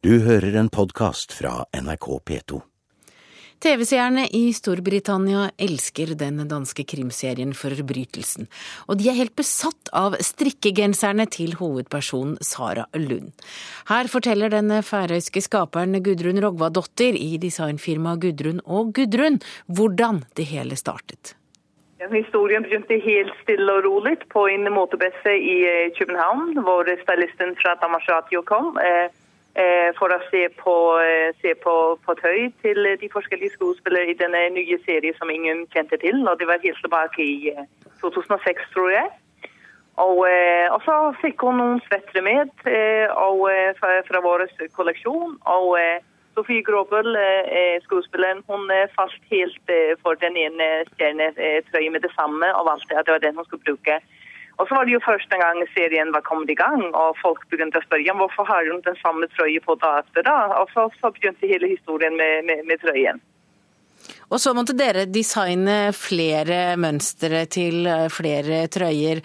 Du hører en podkast fra NRK P2. TV-seerne i Storbritannia elsker den danske krimserien Forbrytelsen, og de er helt besatt av strikkegenserne til hovedpersonen Sara Lund. Her forteller den færøyske skaperen Gudrun Rogvadottir i designfirmaet Gudrun og Gudrun hvordan det hele startet. Historien begynte helt stille og rolig på en motorbesse i eh, København, hvor stylisten fra Danmarks kom. Eh, for å se på, eh, se på, på tøy til de forskjellige skuespillere i denne nye serien som ingen kjente til. og Det var helt tilbake i 2006, eh, tror jeg. Og, og så fikk hun noen svettere med og, fra, fra vår kolleksjon. og Sofie Gråbøl, skuespilleren, hun falt helt for den ene stjernetrøya med det samme og valgte at det var den hun skulle bruke. Og så var det jo første gang serien var kommet i gang, og folk begynte å spørre hvorfor har hun den samme trøya på dater. da? Og så, så, begynte hele historien med, med, med, trøyen. Og så måtte dere designe flere mønstre til eh, flere trøyer.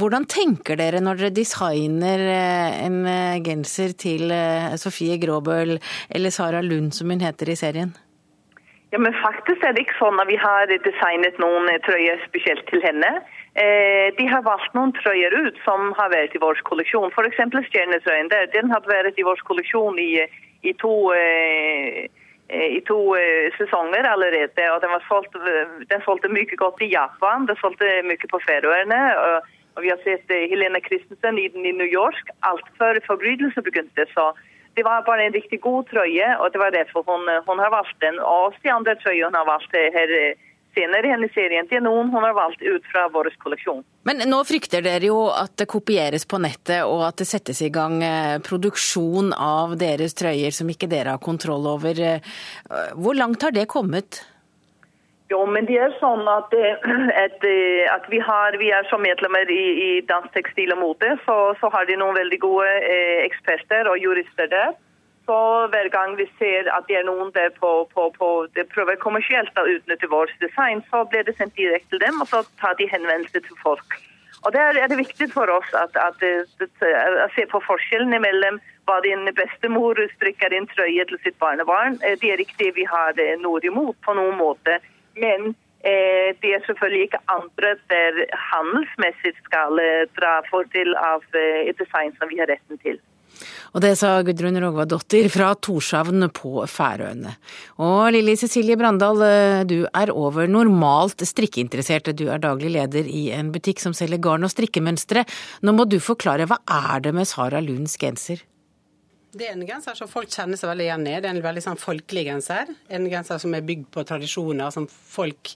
Hvordan tenker dere når dere designer eh, en eh, genser til Sofie Gråbøl eller Sara Lund, som hun heter i serien? Ja, men faktisk er det ikke sånn at vi har designet noen trøyer spesielt til henne. Eh, de har valgt noen trøyer ut som har vært i vår kolleksjon. F.eks. stjernetrøyen der. Den har vært i vår kolleksjon i, i to, eh, i to eh, sesonger allerede. og Den, solgt, den solgte mye godt i Japan, den solgte mye på Færøyene. Og, og, vi har sett Helena Christensen i, i New York alt før forbrytelsen begynte. så det var bare en riktig god trøye, og det var derfor hun, hun har valgt den. Og også de andre trøyene hun har valgt her senere i hennes er noen hun har valgt ut fra vår kolleksjon. Men nå frykter dere jo at det kopieres på nettet, og at det settes i gang eh, produksjon av deres trøyer som ikke dere har kontroll over. Eh, hvor langt har det kommet? Jo, men det er sånn at, eh, at, at vi, har, vi, er som medlemmer i, i Dansk Tekstil og Mote, så, så, har de noen veldig gode eksperter og jurister der så hver gang vi ser at det er noen der på, på, på det prøver kommersielt å utnytte vårt design, så blir det sendt direkte til dem, og så tar de henvendelse til folk. Og Der er det viktig for oss at, å se på forskjellene mellom hva din bestemor strikker inn trøye til sitt barnebarn. Eh, det er det vi har eh, noe imot på noen måte. Men eh, det er selvfølgelig ikke andre der handelsmessig skal dra fordel av et design som vi har retten til. Og det sa Gudrun Rogvadottir fra Torshavn på Færøyene. Og Lilly Cecilie Brandal, du er over normalt strikkeinteressert. Du er daglig leder i en butikk som selger garn og strikkemønstre. Nå må du forklare, hva er det med Sara Lunds genser? Det er en genser som folk kjenner seg veldig igjen i. Det er en veldig sånn folkelig genser. En genser som er bygd på tradisjoner som folk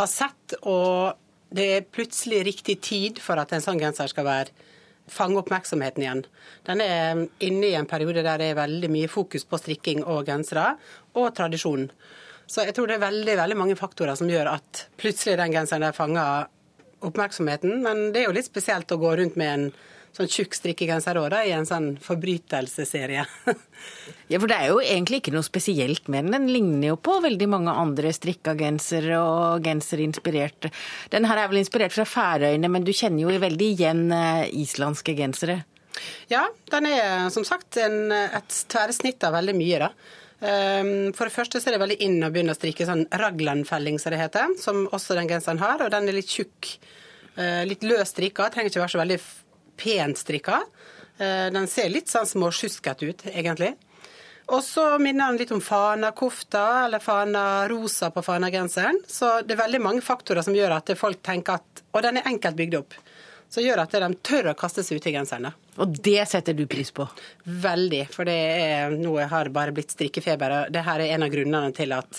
har sett. Og det er plutselig riktig tid for at en sånn genser skal være fange oppmerksomheten igjen. Den er inne i en periode der det er veldig mye fokus på strikking og gensere, og tradisjon. Så jeg tror det er veldig, veldig mange faktorer som gjør at plutselig den genseren der fanger oppmerksomheten. Men det er jo litt spesielt å gå rundt med en sånn tjukk strikkegenser òg, i en sånn forbrytelsesserie. ja, for det er jo egentlig ikke noe spesielt med den. Den ligner jo på veldig mange andre strikka gensere og gensere inspirert Den her er vel inspirert fra Færøyene, men du kjenner jo veldig igjen eh, islandske gensere? Ja, den er som sagt en, et tverrsnitt av veldig mye, da. Ehm, for det første så er det veldig inn å begynne å strikke sånn raglanfelling, som det heter, som også den genseren har. Og den er litt tjukk, eh, litt løs strikka, trenger ikke være så veldig pent strikka. Eh, den ser litt sånn småsjuskete ut, egentlig. Og så minner den litt om fanakofta, eller fana-rosa på fanagenseren. Så det er veldig mange faktorer som gjør at folk tenker at Og den er enkelt bygd opp. Så gjør at de tør å kaste seg ut i genseren. Og det setter du pris på? Veldig. For det er noe jeg har bare blitt strikkefeber. Og det her er en av grunnene til at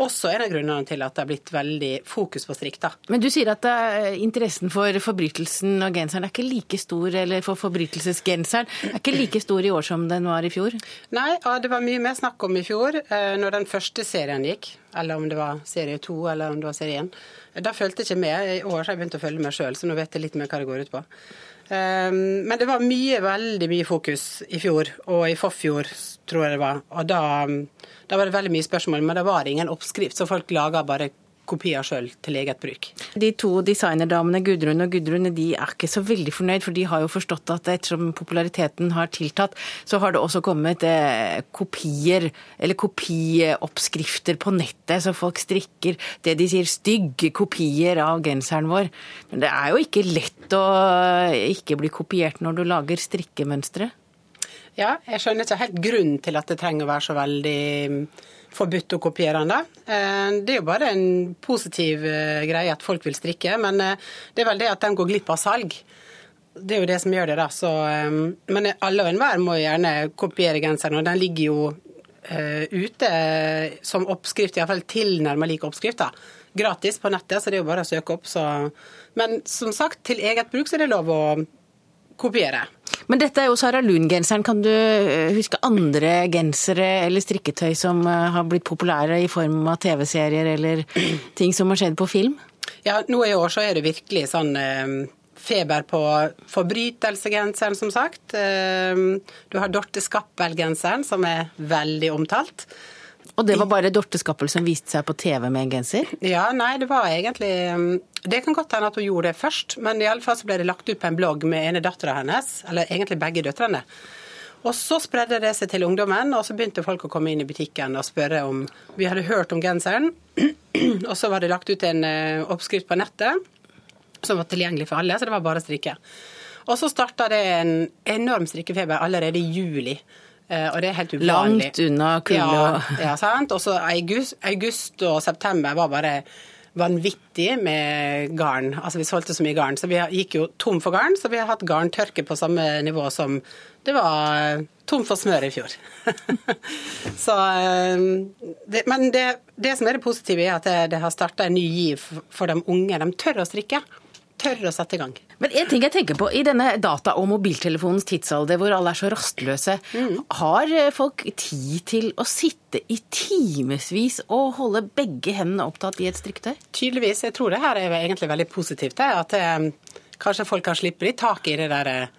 også en av grunnene til at det har blitt veldig fokus på strikta. Men du sier at uh, interessen for forbrytelsen og genseren er ikke like stor, eller for forbrytelsesgenseren er ikke like stor i år som den var i fjor? Nei, ja, det var mye mer snakk om i fjor, uh, når den første serien gikk. Eller om det var serie to, eller om det var serie én. Da fulgte jeg ikke med. I år har jeg begynt å følge med sjøl, så nå vet jeg litt mer hva det går ut på. Um, men det var mye, veldig mye fokus i fjor, og i forfjor, tror jeg det var. Og da da var det veldig mye spørsmål, men det var ingen oppskrift, så folk laga bare kopier sjøl til eget bruk. De to designerdamene Gudrun og Gudrun de er ikke så veldig fornøyd, for de har jo forstått at ettersom populariteten har tiltatt, så har det også kommet eh, kopier, eller kopioppskrifter på nettet, så folk strikker det de sier stygge kopier av genseren vår. Men det er jo ikke lett å ikke bli kopiert når du lager strikkemønstre. Ja, jeg skjønner ikke helt grunnen til at det trenger å være så veldig mm, forbudt å kopiere den. Eh, det er jo bare en positiv eh, greie at folk vil strikke, men eh, det er vel det at de går glipp av salg. Det er jo det som gjør det, da. Så, men alle og enhver må gjerne kopiere genseren, og den ligger jo ute som oppskrift, iallfall tilnærmet lik oppskrift. da. Gratis på nettet, så det er jo bare å søke opp. Så. Men som sagt, til eget bruk så er det lov å kopiere. Men dette er jo Sara Lund-genseren. Kan du eh, huske andre gensere eller strikketøy som eh, har blitt populære i form av TV-serier eller ting som har skjedd på film? Ja, nå i år så er det virkelig sånn eh, feber på forbrytelsegenseren, som sagt. Du har Dorte Skappel-genseren, som er veldig omtalt. Og det var bare Dorte Skappel som viste seg på TV med en genser? Ja, nei, det var egentlig um, Det kan godt hende at hun gjorde det først, men i alle fall så ble det lagt ut på en blogg med ene dattera hennes, eller egentlig begge døtrene. Og så spredde det seg til ungdommen, og så begynte folk å komme inn i butikken og spørre om Vi hadde hørt om genseren, og så var det lagt ut en uh, oppskrift på nettet som var tilgjengelig for alle, så det var bare å strikke. Og så starta det en enorm strikkefeber allerede i juli. Eh, og det er helt uvanlig. Langt unna kulde og ja, ja, sant. Også august, august og september var bare vanvittig med garn. Altså Vi solgte så mye garn, så vi gikk jo tom for garn. Så vi har hatt garntørke på samme nivå som det var tom for smør i fjor. så, eh, det, men det, det, som er det positive, er at det, det har starta en ny giv for de unge. De tør å strikke tør å sette i gang. Men en ting jeg tenker på, I denne data- og mobiltelefonens tidsalder hvor alle er så rastløse, mm. har folk tid til å sitte i timevis og holde begge hendene opptatt i et strikketøy? Tydeligvis. Jeg tror det her er egentlig veldig positivt. Det, at eh, kanskje folk kan slippe litt tak i det der eh,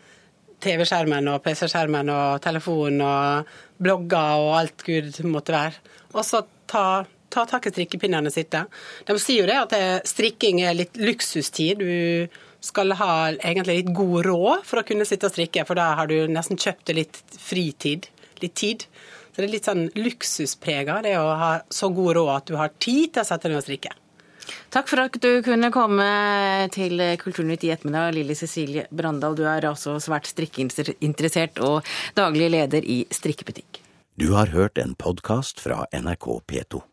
TV-skjermen og PC-skjermen og telefonen og blogger og alt gud måtte være. Og så ta ta tak i strikkepinnene sitte. De sier jo det at strikking er litt luksustid. Du skal ha egentlig litt god råd for å kunne sitte og strikke, for da har du nesten kjøpt litt fritid. Litt tid. Så det er litt sånn luksusprega, det å ha så god råd at du har tid til å sette deg ned og strikke. Takk for at du kunne komme til Kulturnytt i ettermiddag, Lilly Cecilie Brandal. Du er altså svært strikkeinteressert og daglig leder i strikkebutikk. Du har hørt en podkast fra NRK P2.